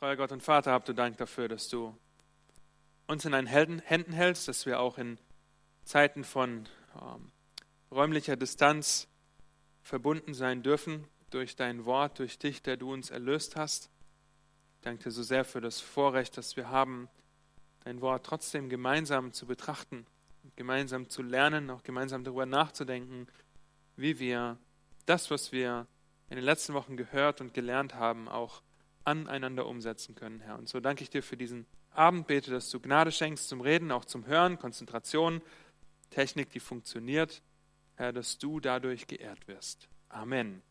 Treuer Gott und Vater, habt du Dank dafür, dass du uns in deinen Händen hältst, dass wir auch in Zeiten von ähm, räumlicher Distanz verbunden sein dürfen durch dein Wort, durch dich, der du uns erlöst hast. Ich danke dir so sehr für das Vorrecht, das wir haben, dein Wort trotzdem gemeinsam zu betrachten, gemeinsam zu lernen, auch gemeinsam darüber nachzudenken, wie wir das, was wir in den letzten Wochen gehört und gelernt haben, auch aneinander umsetzen können, Herr. Und so danke ich dir für diesen Abend, bete, dass du Gnade schenkst zum Reden, auch zum Hören, Konzentration, Technik, die funktioniert, Herr, dass du dadurch geehrt wirst. Amen.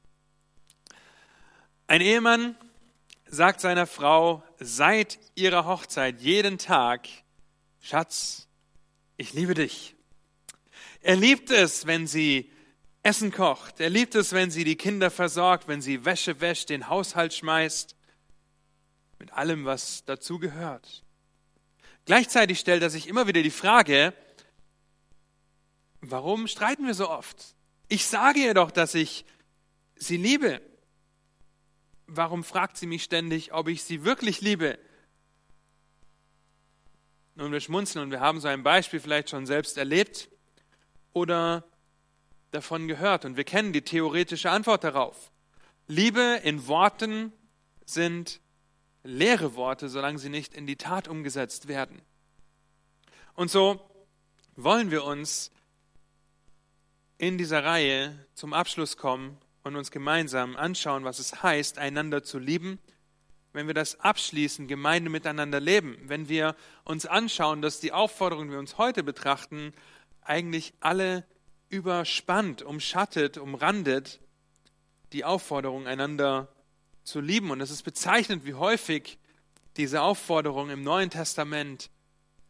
Ein Ehemann sagt seiner Frau seit ihrer Hochzeit jeden Tag, Schatz, ich liebe dich. Er liebt es, wenn sie Essen kocht. Er liebt es, wenn sie die Kinder versorgt, wenn sie Wäsche wäscht, den Haushalt schmeißt, mit allem, was dazu gehört. Gleichzeitig stellt er sich immer wieder die Frage, warum streiten wir so oft? Ich sage ihr doch, dass ich sie liebe. Warum fragt sie mich ständig, ob ich sie wirklich liebe? Nun, wir schmunzeln und wir haben so ein Beispiel vielleicht schon selbst erlebt oder davon gehört und wir kennen die theoretische Antwort darauf. Liebe in Worten sind leere Worte, solange sie nicht in die Tat umgesetzt werden. Und so wollen wir uns in dieser Reihe zum Abschluss kommen und uns gemeinsam anschauen, was es heißt, einander zu lieben, wenn wir das abschließen, Gemeinde miteinander leben, wenn wir uns anschauen, dass die Aufforderungen, die wir uns heute betrachten, eigentlich alle überspannt, umschattet, umrandet, die Aufforderung, einander zu lieben. Und es ist bezeichnend, wie häufig diese Aufforderung im Neuen Testament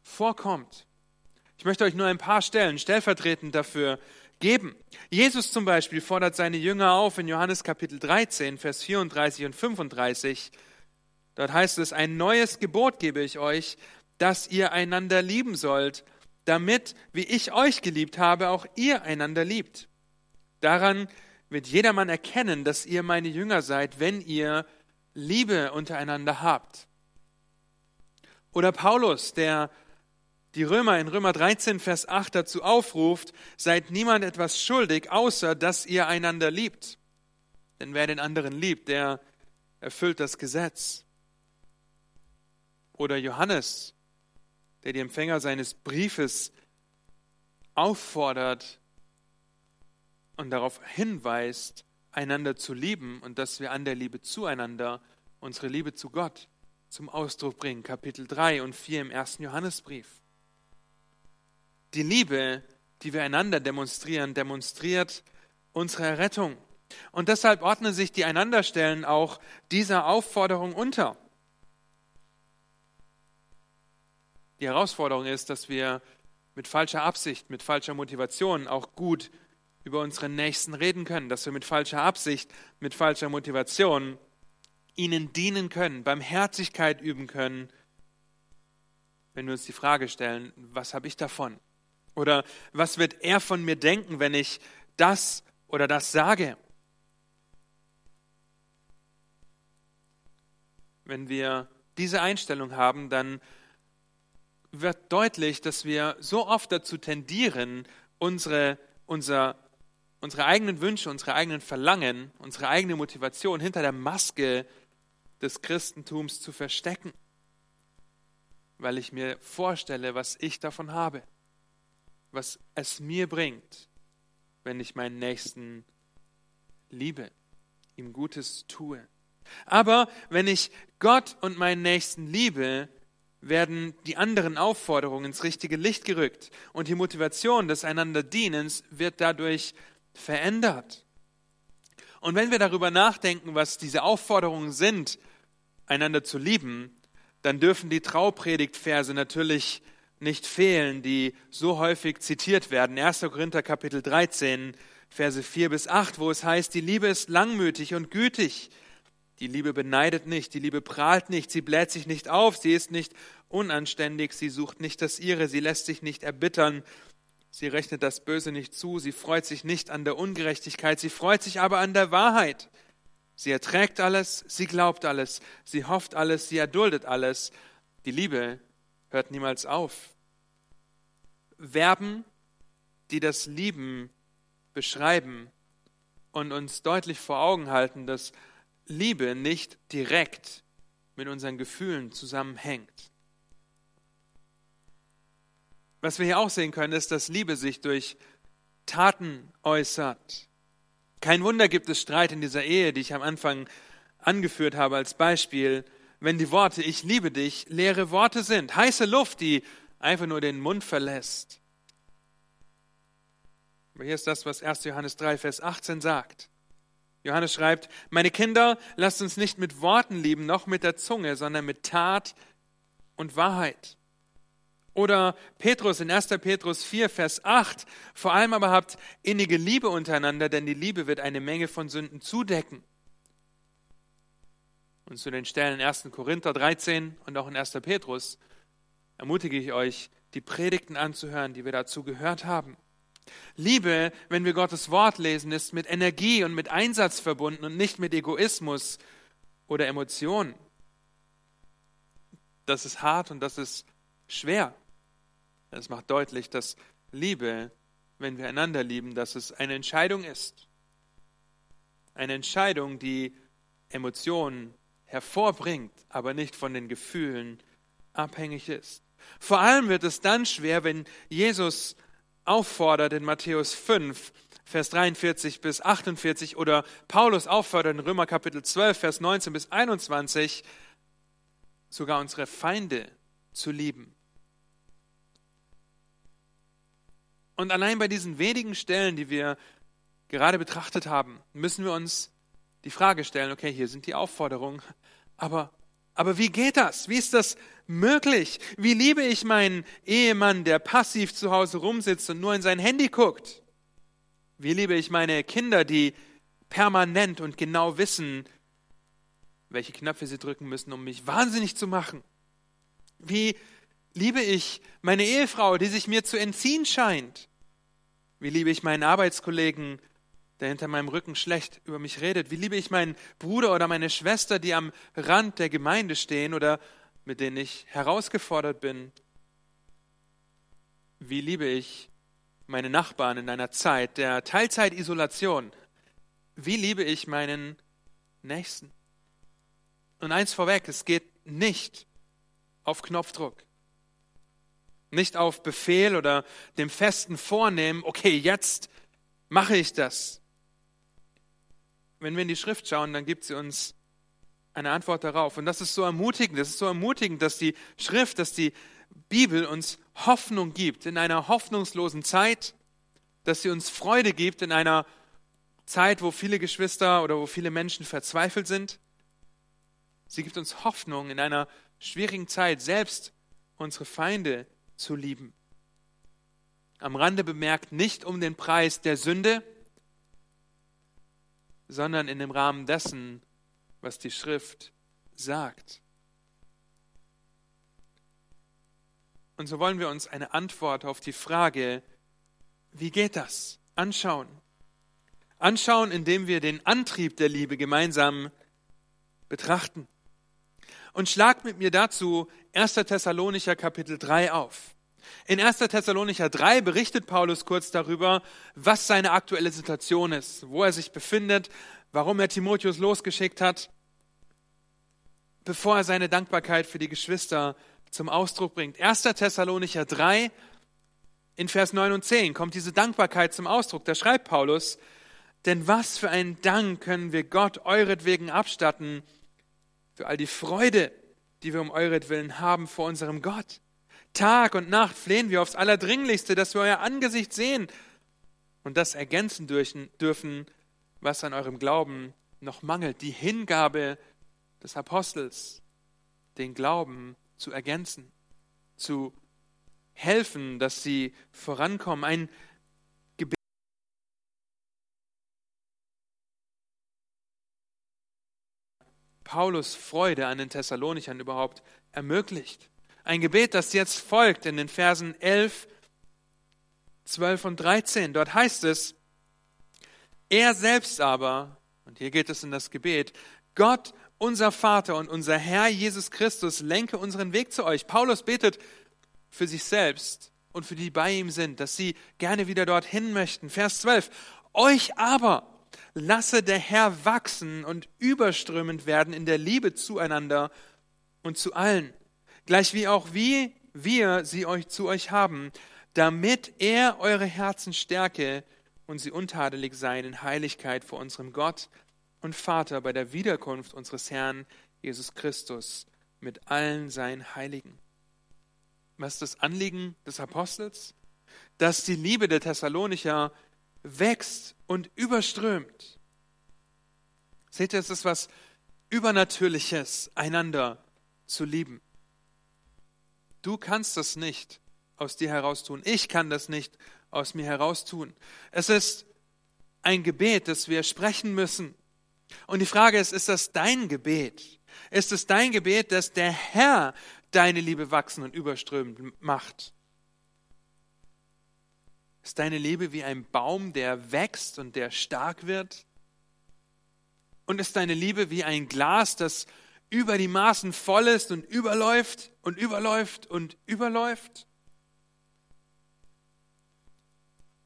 vorkommt. Ich möchte euch nur ein paar Stellen stellvertretend dafür geben. Jesus zum Beispiel fordert seine Jünger auf in Johannes Kapitel 13, Vers 34 und 35. Dort heißt es, ein neues Gebot gebe ich euch, dass ihr einander lieben sollt, damit, wie ich euch geliebt habe, auch ihr einander liebt. Daran wird jedermann erkennen, dass ihr meine Jünger seid, wenn ihr Liebe untereinander habt. Oder Paulus, der die Römer in Römer 13, Vers 8 dazu aufruft, seid niemand etwas schuldig, außer dass ihr einander liebt. Denn wer den anderen liebt, der erfüllt das Gesetz. Oder Johannes, der die Empfänger seines Briefes auffordert und darauf hinweist, einander zu lieben und dass wir an der Liebe zueinander unsere Liebe zu Gott zum Ausdruck bringen. Kapitel 3 und 4 im ersten Johannesbrief. Die Liebe, die wir einander demonstrieren, demonstriert unsere Errettung. Und deshalb ordnen sich die Einanderstellen auch dieser Aufforderung unter. Die Herausforderung ist, dass wir mit falscher Absicht, mit falscher Motivation auch gut über unseren Nächsten reden können, dass wir mit falscher Absicht, mit falscher Motivation ihnen dienen können, Barmherzigkeit üben können, wenn wir uns die Frage stellen, was habe ich davon? Oder was wird er von mir denken, wenn ich das oder das sage? Wenn wir diese Einstellung haben, dann wird deutlich, dass wir so oft dazu tendieren, unsere, unser, unsere eigenen Wünsche, unsere eigenen Verlangen, unsere eigene Motivation hinter der Maske des Christentums zu verstecken, weil ich mir vorstelle, was ich davon habe, was es mir bringt, wenn ich meinen Nächsten liebe, ihm Gutes tue. Aber wenn ich Gott und meinen Nächsten liebe, werden die anderen Aufforderungen ins richtige Licht gerückt und die Motivation des einander Dienens wird dadurch verändert. Und wenn wir darüber nachdenken, was diese Aufforderungen sind, einander zu lieben, dann dürfen die Traupredigtverse natürlich nicht fehlen, die so häufig zitiert werden. 1. Korinther Kapitel 13, Verse 4 bis 8, wo es heißt, die Liebe ist langmütig und gütig. Die Liebe beneidet nicht, die Liebe prahlt nicht, sie bläht sich nicht auf, sie ist nicht unanständig, sie sucht nicht das ihre, sie lässt sich nicht erbittern, sie rechnet das Böse nicht zu, sie freut sich nicht an der Ungerechtigkeit, sie freut sich aber an der Wahrheit. Sie erträgt alles, sie glaubt alles, sie hofft alles, sie erduldet alles. Die Liebe hört niemals auf. Verben, die das Lieben beschreiben und uns deutlich vor Augen halten, dass Liebe nicht direkt mit unseren Gefühlen zusammenhängt. Was wir hier auch sehen können, ist, dass Liebe sich durch Taten äußert. Kein Wunder gibt es Streit in dieser Ehe, die ich am Anfang angeführt habe als Beispiel, wenn die Worte Ich liebe dich leere Worte sind, heiße Luft, die einfach nur den Mund verlässt. Aber hier ist das, was 1. Johannes 3, Vers 18 sagt. Johannes schreibt, meine Kinder, lasst uns nicht mit Worten lieben, noch mit der Zunge, sondern mit Tat und Wahrheit. Oder Petrus in 1. Petrus 4, Vers 8. Vor allem aber habt innige Liebe untereinander, denn die Liebe wird eine Menge von Sünden zudecken. Und zu den Stellen 1. Korinther 13 und auch in 1. Petrus ermutige ich euch, die Predigten anzuhören, die wir dazu gehört haben. Liebe, wenn wir Gottes Wort lesen, ist mit Energie und mit Einsatz verbunden und nicht mit Egoismus oder Emotionen. Das ist hart und das ist schwer. Es macht deutlich, dass Liebe, wenn wir einander lieben, dass es eine Entscheidung ist. Eine Entscheidung, die Emotionen hervorbringt, aber nicht von den Gefühlen abhängig ist. Vor allem wird es dann schwer, wenn Jesus auffordert in Matthäus 5, Vers 43 bis 48 oder Paulus auffordert in Römer Kapitel 12, Vers 19 bis 21, sogar unsere Feinde zu lieben. Und allein bei diesen wenigen Stellen, die wir gerade betrachtet haben, müssen wir uns die Frage stellen, okay, hier sind die Aufforderungen, aber, aber wie geht das? Wie ist das möglich? Wie liebe ich meinen Ehemann, der passiv zu Hause rumsitzt und nur in sein Handy guckt? Wie liebe ich meine Kinder, die permanent und genau wissen, welche Knöpfe sie drücken müssen, um mich wahnsinnig zu machen? Wie liebe ich meine Ehefrau, die sich mir zu entziehen scheint? Wie liebe ich meinen Arbeitskollegen, der hinter meinem Rücken schlecht über mich redet? Wie liebe ich meinen Bruder oder meine Schwester, die am Rand der Gemeinde stehen oder mit denen ich herausgefordert bin? Wie liebe ich meine Nachbarn in einer Zeit der Teilzeitisolation? Wie liebe ich meinen Nächsten? Und eins vorweg, es geht nicht auf Knopfdruck. Nicht auf Befehl oder dem festen Vornehmen, okay, jetzt mache ich das. Wenn wir in die Schrift schauen, dann gibt sie uns eine Antwort darauf. Und das ist so ermutigend. Das ist so ermutigend, dass die Schrift, dass die Bibel uns Hoffnung gibt in einer hoffnungslosen Zeit, dass sie uns Freude gibt in einer Zeit, wo viele Geschwister oder wo viele Menschen verzweifelt sind. Sie gibt uns Hoffnung in einer schwierigen Zeit, selbst unsere Feinde zu lieben. Am Rande bemerkt, nicht um den Preis der Sünde, sondern in dem Rahmen dessen, was die Schrift sagt. Und so wollen wir uns eine Antwort auf die Frage, wie geht das, anschauen. Anschauen, indem wir den Antrieb der Liebe gemeinsam betrachten. Und schlagt mit mir dazu 1. Thessalonicher Kapitel 3 auf. In 1. Thessalonicher 3 berichtet Paulus kurz darüber, was seine aktuelle Situation ist, wo er sich befindet, warum er Timotheus losgeschickt hat, bevor er seine Dankbarkeit für die Geschwister zum Ausdruck bringt. 1. Thessalonicher 3 in Vers 9 und 10 kommt diese Dankbarkeit zum Ausdruck. Da schreibt Paulus, denn was für einen Dank können wir Gott euretwegen abstatten, für all die Freude, die wir um euretwillen haben vor unserem Gott. Tag und Nacht flehen wir aufs Allerdringlichste, dass wir euer Angesicht sehen und das ergänzen dürfen, was an eurem Glauben noch mangelt. Die Hingabe des Apostels, den Glauben zu ergänzen, zu helfen, dass sie vorankommen. Ein Paulus Freude an den Thessalonichern überhaupt ermöglicht. Ein Gebet, das jetzt folgt in den Versen 11, 12 und 13. Dort heißt es, er selbst aber, Und hier geht es in das Gebet. Gott, unser Vater und unser Herr Jesus Christus, lenke unseren Weg zu euch. Paulus betet für sich selbst und für die die bei ihm sind, dass sie gerne wieder dorthin möchten. Vers 12. Euch aber lasse der Herr wachsen und überströmend werden in der Liebe zueinander und zu allen, gleich wie auch wie wir sie euch zu euch haben, damit er eure Herzen stärke und sie untadelig seien in Heiligkeit vor unserem Gott und Vater bei der Wiederkunft unseres Herrn Jesus Christus mit allen seinen Heiligen. Was ist das Anliegen des Apostels? Dass die Liebe der Thessalonicher wächst und überströmt. Seht ihr, es ist was Übernatürliches, einander zu lieben. Du kannst das nicht aus dir heraus tun. Ich kann das nicht aus mir heraus tun. Es ist ein Gebet, das wir sprechen müssen. Und die Frage ist, ist das dein Gebet? Ist es dein Gebet, dass der Herr deine Liebe wachsen und überströmend macht? Ist deine Liebe wie ein Baum, der wächst und der stark wird? Und ist deine Liebe wie ein Glas, das über die Maßen voll ist und überläuft und überläuft und überläuft?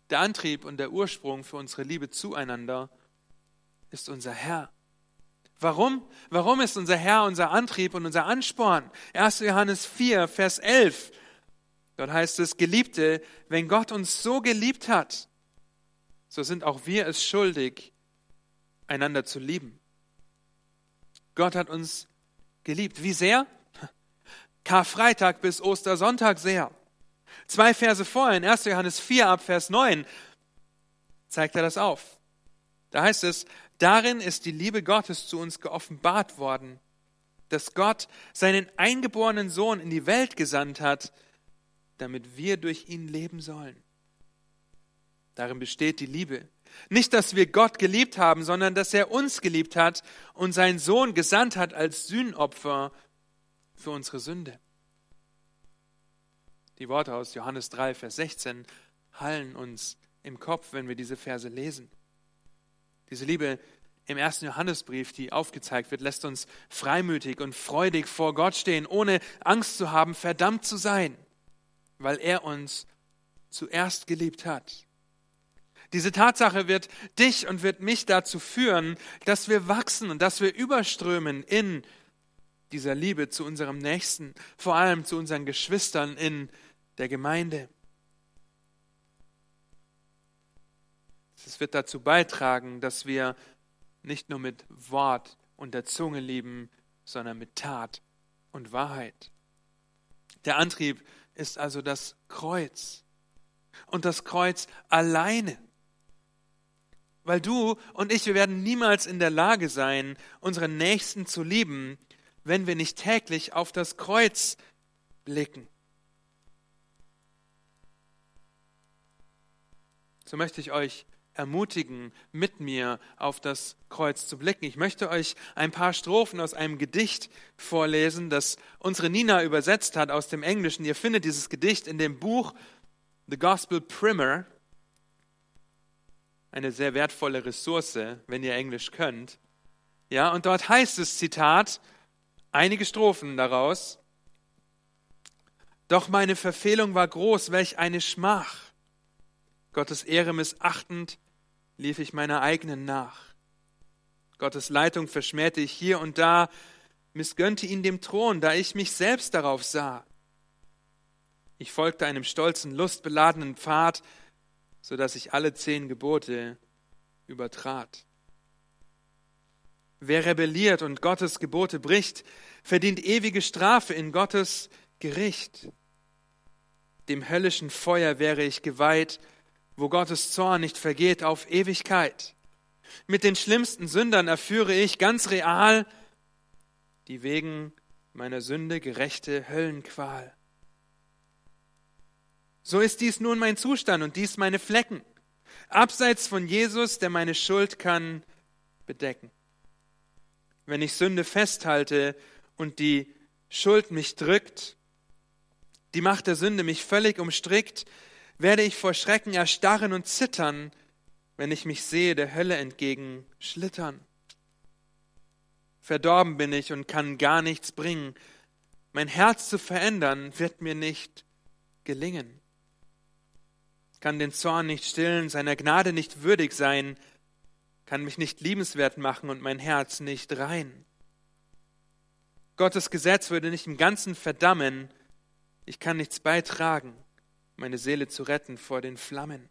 Der Antrieb und der Ursprung für unsere Liebe zueinander ist unser Herr. Warum? Warum ist unser Herr unser Antrieb und unser Ansporn? 1. Johannes 4, Vers 11. Dort heißt es, Geliebte, wenn Gott uns so geliebt hat, so sind auch wir es schuldig, einander zu lieben. Gott hat uns geliebt. Wie sehr? Karfreitag bis Ostersonntag sehr. Zwei Verse vorher, in 1. Johannes 4 ab Vers 9, zeigt er das auf. Da heißt es, darin ist die Liebe Gottes zu uns geoffenbart worden, dass Gott seinen eingeborenen Sohn in die Welt gesandt hat, damit wir durch ihn leben sollen. Darin besteht die Liebe. Nicht, dass wir Gott geliebt haben, sondern dass er uns geliebt hat und seinen Sohn gesandt hat als Sühnopfer für unsere Sünde. Die Worte aus Johannes 3, Vers 16 hallen uns im Kopf, wenn wir diese Verse lesen. Diese Liebe im ersten Johannesbrief, die aufgezeigt wird, lässt uns freimütig und freudig vor Gott stehen, ohne Angst zu haben, verdammt zu sein, weil er uns zuerst geliebt hat. Diese Tatsache wird dich und wird mich dazu führen, dass wir wachsen und dass wir überströmen in dieser Liebe zu unserem Nächsten, vor allem zu unseren Geschwistern in der Gemeinde. Es wird dazu beitragen, dass wir nicht nur mit Wort und der Zunge lieben, sondern mit Tat und Wahrheit. Der Antrieb ist also das Kreuz. Und das Kreuz alleine. Weil du und ich, wir werden niemals in der Lage sein, unseren Nächsten zu lieben, wenn wir nicht täglich auf das Kreuz blicken. So möchte ich euch ermutigen, mit mir auf das Kreuz zu blicken. Ich möchte euch ein paar Strophen aus einem Gedicht vorlesen, das unsere Nina übersetzt hat aus dem Englischen. Ihr findet dieses Gedicht in dem Buch The Gospel Primer. Eine sehr wertvolle Ressource, wenn ihr Englisch könnt. Ja, und dort heißt es, Zitat, einige Strophen daraus. Doch meine Verfehlung war groß, welch eine Schmach. Gottes Ehre missachtend lief ich meiner eigenen nach. Gottes Leitung verschmähte ich hier und da, missgönnte ihn dem Thron, da ich mich selbst darauf sah. Ich folgte einem stolzen, lustbeladenen Pfad, so dass ich alle zehn Gebote übertrat. Wer rebelliert und Gottes Gebote bricht, verdient ewige Strafe in Gottes Gericht. Dem höllischen Feuer wäre ich geweiht, wo Gottes Zorn nicht vergeht auf Ewigkeit. Mit den schlimmsten Sündern erführe ich ganz real die wegen meiner Sünde gerechte Höllenqual. So ist dies nun mein Zustand und dies meine Flecken, abseits von Jesus, der meine Schuld kann bedecken. Wenn ich Sünde festhalte und die Schuld mich drückt, die Macht der Sünde mich völlig umstrickt, werde ich vor Schrecken erstarren und zittern, wenn ich mich sehe der Hölle entgegen schlittern. Verdorben bin ich und kann gar nichts bringen. Mein Herz zu verändern wird mir nicht gelingen. Kann den Zorn nicht stillen, seiner Gnade nicht würdig sein, kann mich nicht liebenswert machen und mein Herz nicht rein. Gottes Gesetz würde nicht im Ganzen verdammen, ich kann nichts beitragen, meine Seele zu retten vor den Flammen.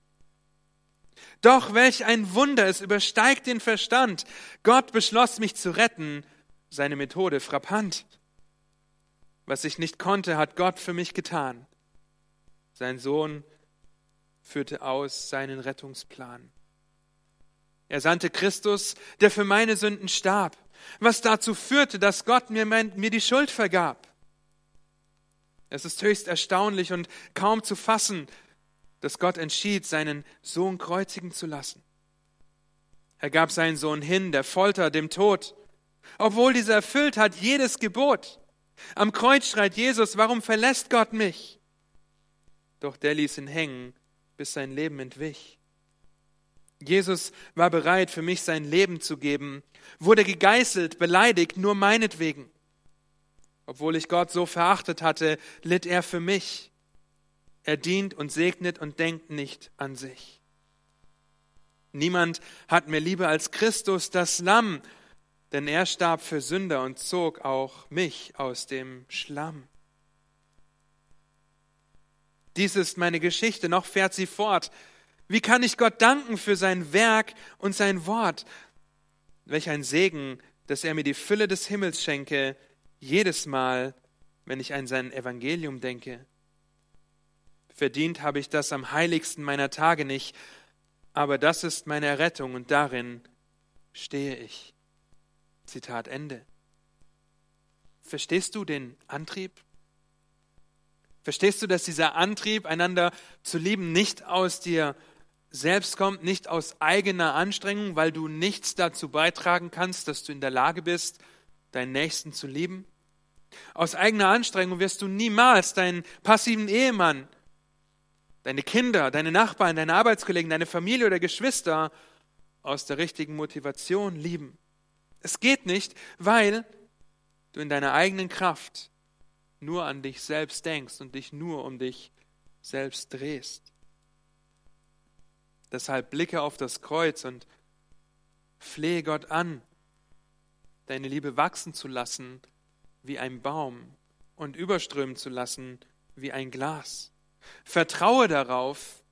Doch welch ein Wunder, es übersteigt den Verstand. Gott beschloss mich zu retten, seine Methode frappant. Was ich nicht konnte, hat Gott für mich getan. Sein Sohn führte aus seinen Rettungsplan. Er sandte Christus, der für meine Sünden starb, was dazu führte, dass Gott mir, mein, mir die Schuld vergab. Es ist höchst erstaunlich und kaum zu fassen, dass Gott entschied, seinen Sohn kreuzigen zu lassen. Er gab seinen Sohn hin, der Folter, dem Tod, obwohl dieser erfüllt hat jedes Gebot. Am Kreuz schreit Jesus, warum verlässt Gott mich? Doch der ließ ihn hängen, bis sein Leben entwich. Jesus war bereit, für mich sein Leben zu geben, wurde gegeißelt, beleidigt, nur meinetwegen. Obwohl ich Gott so verachtet hatte, litt er für mich. Er dient und segnet und denkt nicht an sich. Niemand hat mir lieber als Christus das Lamm, denn er starb für Sünder und zog auch mich aus dem Schlamm. Dies ist meine Geschichte, noch fährt sie fort. Wie kann ich Gott danken für sein Werk und sein Wort? Welch ein Segen, dass er mir die Fülle des Himmels schenke, jedes Mal, wenn ich an sein Evangelium denke. Verdient habe ich das am heiligsten meiner Tage nicht, aber das ist meine Errettung und darin stehe ich. Zitat Ende. Verstehst du den Antrieb? Verstehst du, dass dieser Antrieb, einander zu lieben, nicht aus dir selbst kommt, nicht aus eigener Anstrengung, weil du nichts dazu beitragen kannst, dass du in der Lage bist, deinen Nächsten zu lieben? Aus eigener Anstrengung wirst du niemals deinen passiven Ehemann deine Kinder, deine Nachbarn, deine Arbeitskollegen, deine Familie oder Geschwister aus der richtigen Motivation lieben. Es geht nicht, weil du in deiner eigenen Kraft nur an dich selbst denkst und dich nur um dich selbst drehst. Deshalb blicke auf das Kreuz und flehe Gott an, deine Liebe wachsen zu lassen wie ein Baum und überströmen zu lassen wie ein Glas. Vertraue darauf,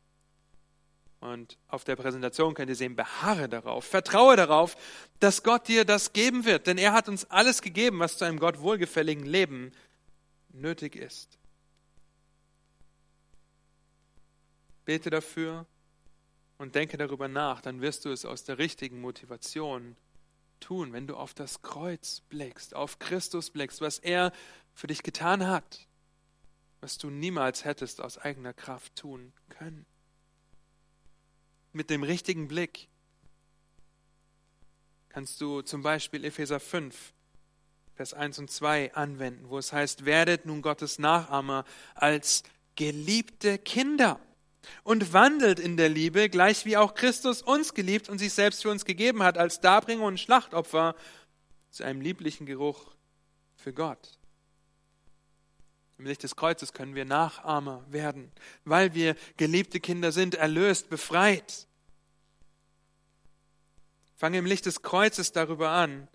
und auf der Präsentation könnt ihr sehen, beharre darauf, vertraue darauf, dass Gott dir das geben wird, denn er hat uns alles gegeben, was zu einem Gott wohlgefälligen Leben nötig ist. Bete dafür und denke darüber nach, dann wirst du es aus der richtigen Motivation tun, wenn du auf das Kreuz blickst, auf Christus blickst, was er für dich getan hat was du niemals hättest aus eigener Kraft tun können. Mit dem richtigen Blick kannst du zum Beispiel Epheser 5, Vers 1 und 2 anwenden, wo es heißt, werdet nun Gottes Nachahmer als geliebte Kinder und wandelt in der Liebe, gleich wie auch Christus uns geliebt und sich selbst für uns gegeben hat, als Darbringer und Schlachtopfer zu einem lieblichen Geruch für Gott. Im Licht des Kreuzes können wir Nachahmer werden, weil wir geliebte Kinder sind, erlöst, befreit. Fange im Licht des Kreuzes darüber an,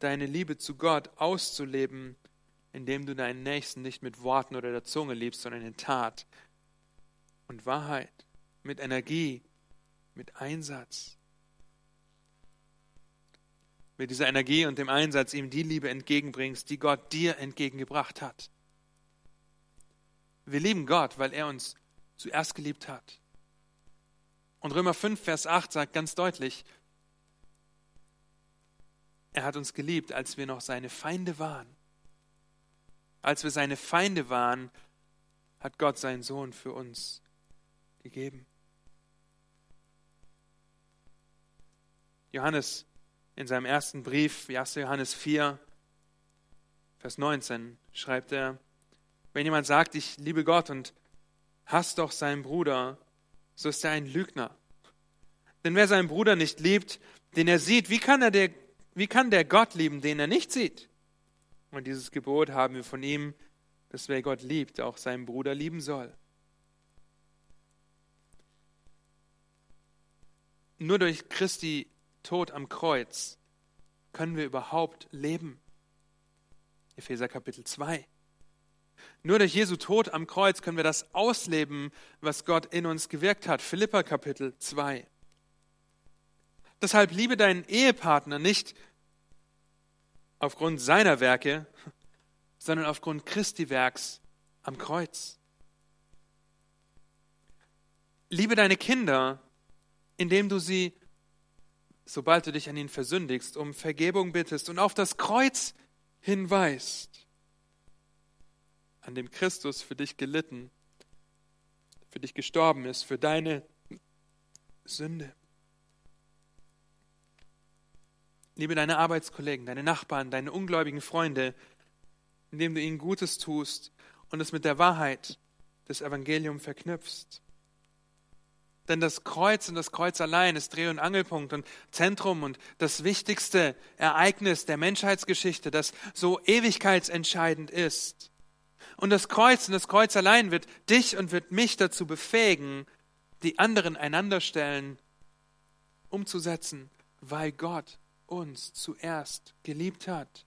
deine Liebe zu Gott auszuleben, indem du deinen Nächsten nicht mit Worten oder der Zunge liebst, sondern in Tat und Wahrheit, mit Energie, mit Einsatz mit dieser Energie und dem Einsatz ihm die Liebe entgegenbringst, die Gott dir entgegengebracht hat. Wir lieben Gott, weil er uns zuerst geliebt hat. Und Römer 5, Vers 8 sagt ganz deutlich, er hat uns geliebt, als wir noch seine Feinde waren. Als wir seine Feinde waren, hat Gott seinen Sohn für uns gegeben. Johannes in seinem ersten Brief, 1. Johannes 4, Vers 19, schreibt er, wenn jemand sagt, ich liebe Gott und hasst doch seinen Bruder, so ist er ein Lügner. Denn wer seinen Bruder nicht liebt, den er sieht. Wie kann, er der, wie kann der Gott lieben, den er nicht sieht? Und dieses Gebot haben wir von ihm, dass wer Gott liebt, auch seinen Bruder lieben soll. Nur durch Christi Tod am Kreuz können wir überhaupt leben. Epheser Kapitel 2. Nur durch Jesu Tod am Kreuz können wir das ausleben, was Gott in uns gewirkt hat. Philippa Kapitel 2. Deshalb liebe deinen Ehepartner nicht aufgrund seiner Werke, sondern aufgrund Christi Werks am Kreuz. Liebe deine Kinder, indem du sie, sobald du dich an ihnen versündigst, um Vergebung bittest und auf das Kreuz hinweist, an dem Christus für dich gelitten, für dich gestorben ist, für deine Sünde. Liebe deine Arbeitskollegen, deine Nachbarn, deine ungläubigen Freunde, indem du ihnen Gutes tust und es mit der Wahrheit des Evangeliums verknüpfst. Denn das Kreuz und das Kreuz allein ist Dreh- und Angelpunkt und Zentrum und das wichtigste Ereignis der Menschheitsgeschichte, das so ewigkeitsentscheidend ist. Und das Kreuz und das Kreuz allein wird dich und wird mich dazu befähigen, die anderen einander stellen, umzusetzen, weil Gott uns zuerst geliebt hat,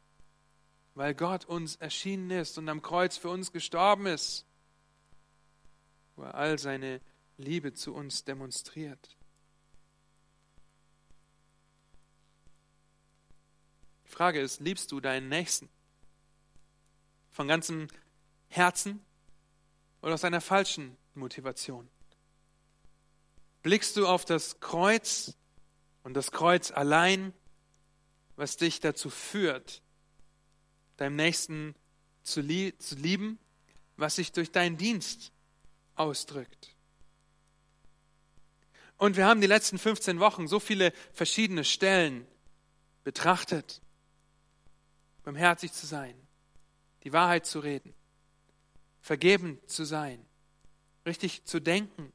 weil Gott uns erschienen ist und am Kreuz für uns gestorben ist, wo er all seine Liebe zu uns demonstriert. Die Frage ist, liebst du deinen Nächsten? Von ganzem Herzen oder aus einer falschen Motivation? Blickst du auf das Kreuz und das Kreuz allein, was dich dazu führt, deinem Nächsten zu, lie zu lieben, was sich durch deinen Dienst ausdrückt? Und wir haben die letzten 15 Wochen so viele verschiedene Stellen betrachtet, barmherzig zu sein, die Wahrheit zu reden, vergebend zu sein, richtig zu denken.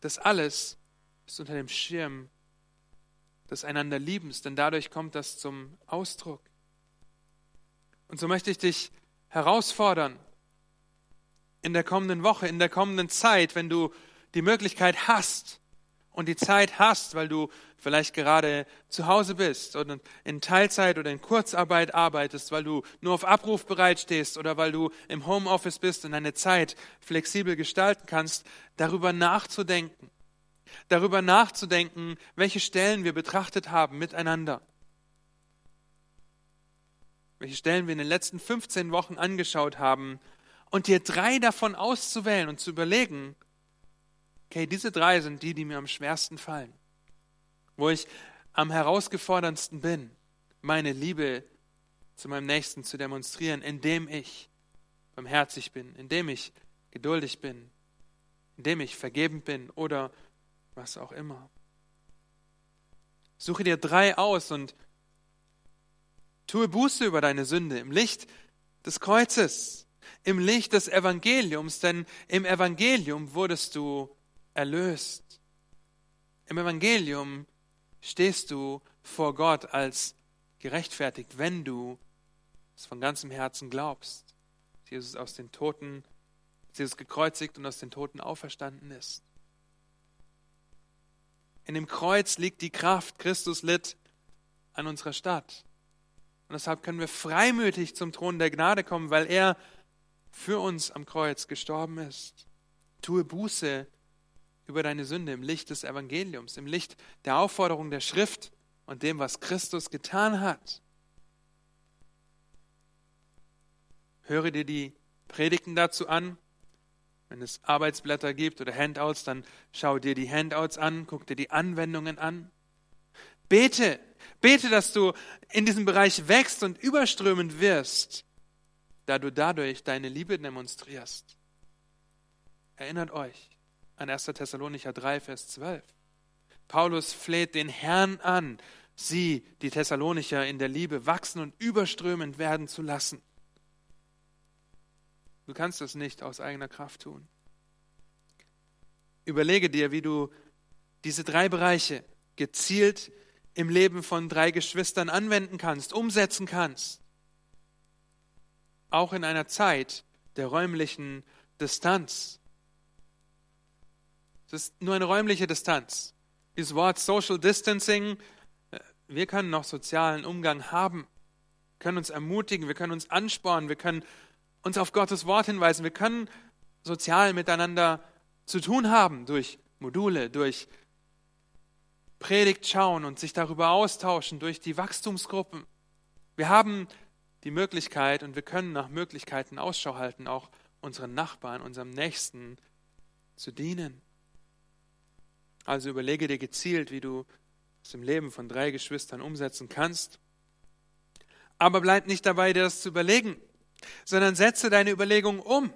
Das alles ist unter dem Schirm des einander Liebens, denn dadurch kommt das zum Ausdruck. Und so möchte ich dich herausfordern, in der kommenden Woche, in der kommenden Zeit, wenn du die Möglichkeit hast und die Zeit hast, weil du vielleicht gerade zu Hause bist oder in Teilzeit oder in Kurzarbeit arbeitest, weil du nur auf Abruf bereit stehst oder weil du im Homeoffice bist und deine Zeit flexibel gestalten kannst, darüber nachzudenken. Darüber nachzudenken, welche Stellen wir betrachtet haben miteinander. Welche Stellen wir in den letzten 15 Wochen angeschaut haben und dir drei davon auszuwählen und zu überlegen, okay, diese drei sind die, die mir am schwersten fallen, wo ich am herausgeforderndsten bin, meine Liebe zu meinem Nächsten zu demonstrieren, indem ich barmherzig bin, indem ich geduldig bin, indem ich vergebend bin oder was auch immer. Suche dir drei aus und tue Buße über deine Sünde im Licht des Kreuzes im Licht des Evangeliums, denn im Evangelium wurdest du erlöst. Im Evangelium stehst du vor Gott als gerechtfertigt, wenn du es von ganzem Herzen glaubst. Jesus aus den Toten, Jesus gekreuzigt und aus den Toten auferstanden ist. In dem Kreuz liegt die Kraft. Christus litt an unserer Stadt. Und deshalb können wir freimütig zum Thron der Gnade kommen, weil er für uns am Kreuz gestorben ist. Tue Buße über deine Sünde im Licht des Evangeliums, im Licht der Aufforderung der Schrift und dem, was Christus getan hat. Höre dir die Predigten dazu an. Wenn es Arbeitsblätter gibt oder Handouts, dann schau dir die Handouts an, guck dir die Anwendungen an. Bete, bete, dass du in diesem Bereich wächst und überströmend wirst da du dadurch deine Liebe demonstrierst. Erinnert euch an 1. Thessalonicher 3, Vers 12. Paulus fleht den Herrn an, sie, die Thessalonicher, in der Liebe wachsen und überströmend werden zu lassen. Du kannst das nicht aus eigener Kraft tun. Überlege dir, wie du diese drei Bereiche gezielt im Leben von drei Geschwistern anwenden kannst, umsetzen kannst. Auch in einer Zeit der räumlichen Distanz. Es ist nur eine räumliche Distanz. Dieses Wort Social Distancing, äh, wir können noch sozialen Umgang haben, können uns ermutigen, wir können uns anspornen, wir können uns auf Gottes Wort hinweisen, wir können sozial miteinander zu tun haben durch Module, durch Predigt schauen und sich darüber austauschen, durch die Wachstumsgruppen. Wir haben die Möglichkeit und wir können nach Möglichkeiten Ausschau halten, auch unseren Nachbarn, unserem Nächsten zu dienen. Also überlege dir gezielt, wie du es im Leben von drei Geschwistern umsetzen kannst. Aber bleib nicht dabei, dir das zu überlegen, sondern setze deine Überlegungen um.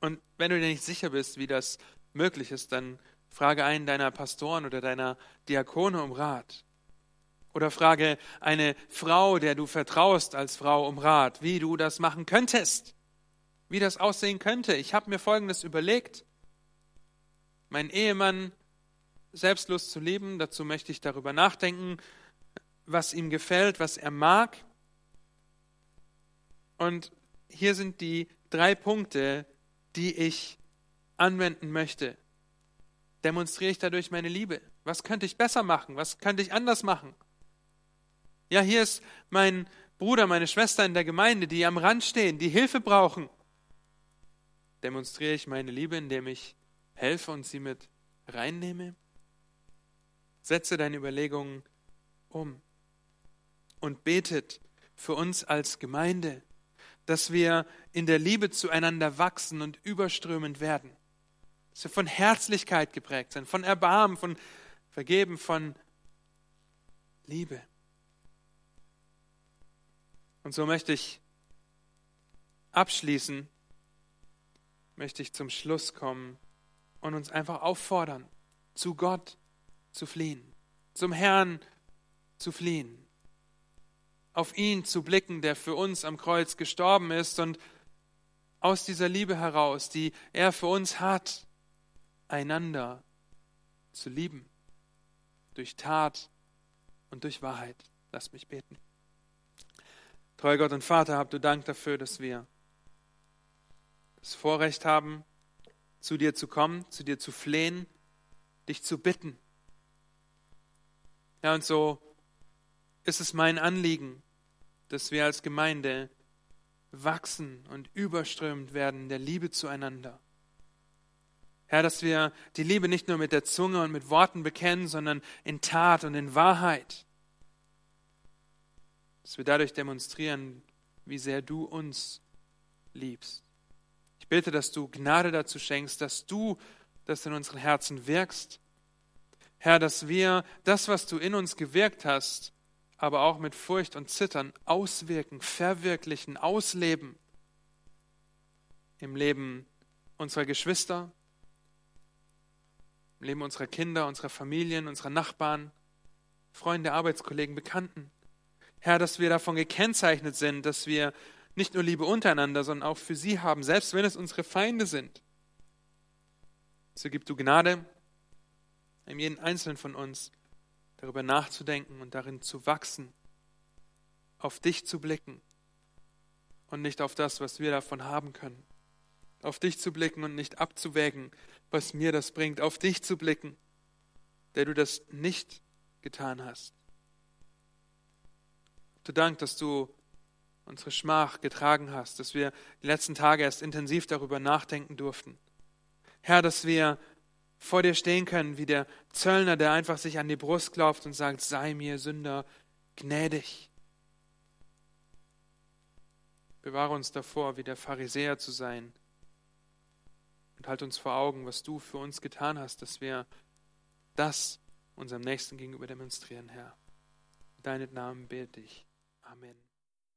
Und wenn du dir nicht sicher bist, wie das möglich ist, dann frage einen deiner Pastoren oder deiner Diakone um Rat. Oder frage eine Frau, der du vertraust als Frau um Rat, wie du das machen könntest, wie das aussehen könnte. Ich habe mir Folgendes überlegt meinen Ehemann selbstlos zu lieben. Dazu möchte ich darüber nachdenken, was ihm gefällt, was er mag. Und hier sind die drei Punkte, die ich anwenden möchte. Demonstriere ich dadurch meine Liebe? Was könnte ich besser machen? Was könnte ich anders machen? Ja, hier ist mein Bruder, meine Schwester in der Gemeinde, die am Rand stehen, die Hilfe brauchen. Demonstriere ich meine Liebe, indem ich helfe und sie mit reinnehme? Setze deine Überlegungen um und betet für uns als Gemeinde, dass wir in der Liebe zueinander wachsen und überströmend werden. Dass wir von Herzlichkeit geprägt sind, von Erbarmen, von Vergeben, von Liebe. Und so möchte ich abschließen, möchte ich zum Schluss kommen und uns einfach auffordern, zu Gott zu fliehen, zum Herrn zu fliehen, auf ihn zu blicken, der für uns am Kreuz gestorben ist und aus dieser Liebe heraus, die er für uns hat, einander zu lieben, durch Tat und durch Wahrheit. Lass mich beten. Treuer Gott und Vater, habt du Dank dafür, dass wir das Vorrecht haben, zu dir zu kommen, zu dir zu flehen, dich zu bitten. Ja, und so ist es mein Anliegen, dass wir als Gemeinde wachsen und überströmend werden der Liebe zueinander. Herr, dass wir die Liebe nicht nur mit der Zunge und mit Worten bekennen, sondern in Tat und in Wahrheit. Dass wir dadurch demonstrieren, wie sehr du uns liebst. Ich bete, dass du Gnade dazu schenkst, dass du das in unseren Herzen wirkst. Herr, dass wir das, was du in uns gewirkt hast, aber auch mit Furcht und Zittern auswirken, verwirklichen, ausleben im Leben unserer Geschwister, im Leben unserer Kinder, unserer Familien, unserer Nachbarn, Freunde, Arbeitskollegen, Bekannten. Herr, dass wir davon gekennzeichnet sind, dass wir nicht nur Liebe untereinander, sondern auch für sie haben, selbst wenn es unsere Feinde sind. So gib du Gnade, einem jeden Einzelnen von uns darüber nachzudenken und darin zu wachsen, auf dich zu blicken und nicht auf das, was wir davon haben können. Auf dich zu blicken und nicht abzuwägen, was mir das bringt. Auf dich zu blicken, der du das nicht getan hast. Du Dank, dass du unsere Schmach getragen hast, dass wir die letzten Tage erst intensiv darüber nachdenken durften. Herr, dass wir vor dir stehen können, wie der Zöllner, der einfach sich an die Brust klopft und sagt, sei mir Sünder gnädig. Bewahre uns davor, wie der Pharisäer zu sein. Und halt uns vor Augen, was du für uns getan hast, dass wir das unserem Nächsten gegenüber demonstrieren, Herr. In deinen Namen bete ich. Amen.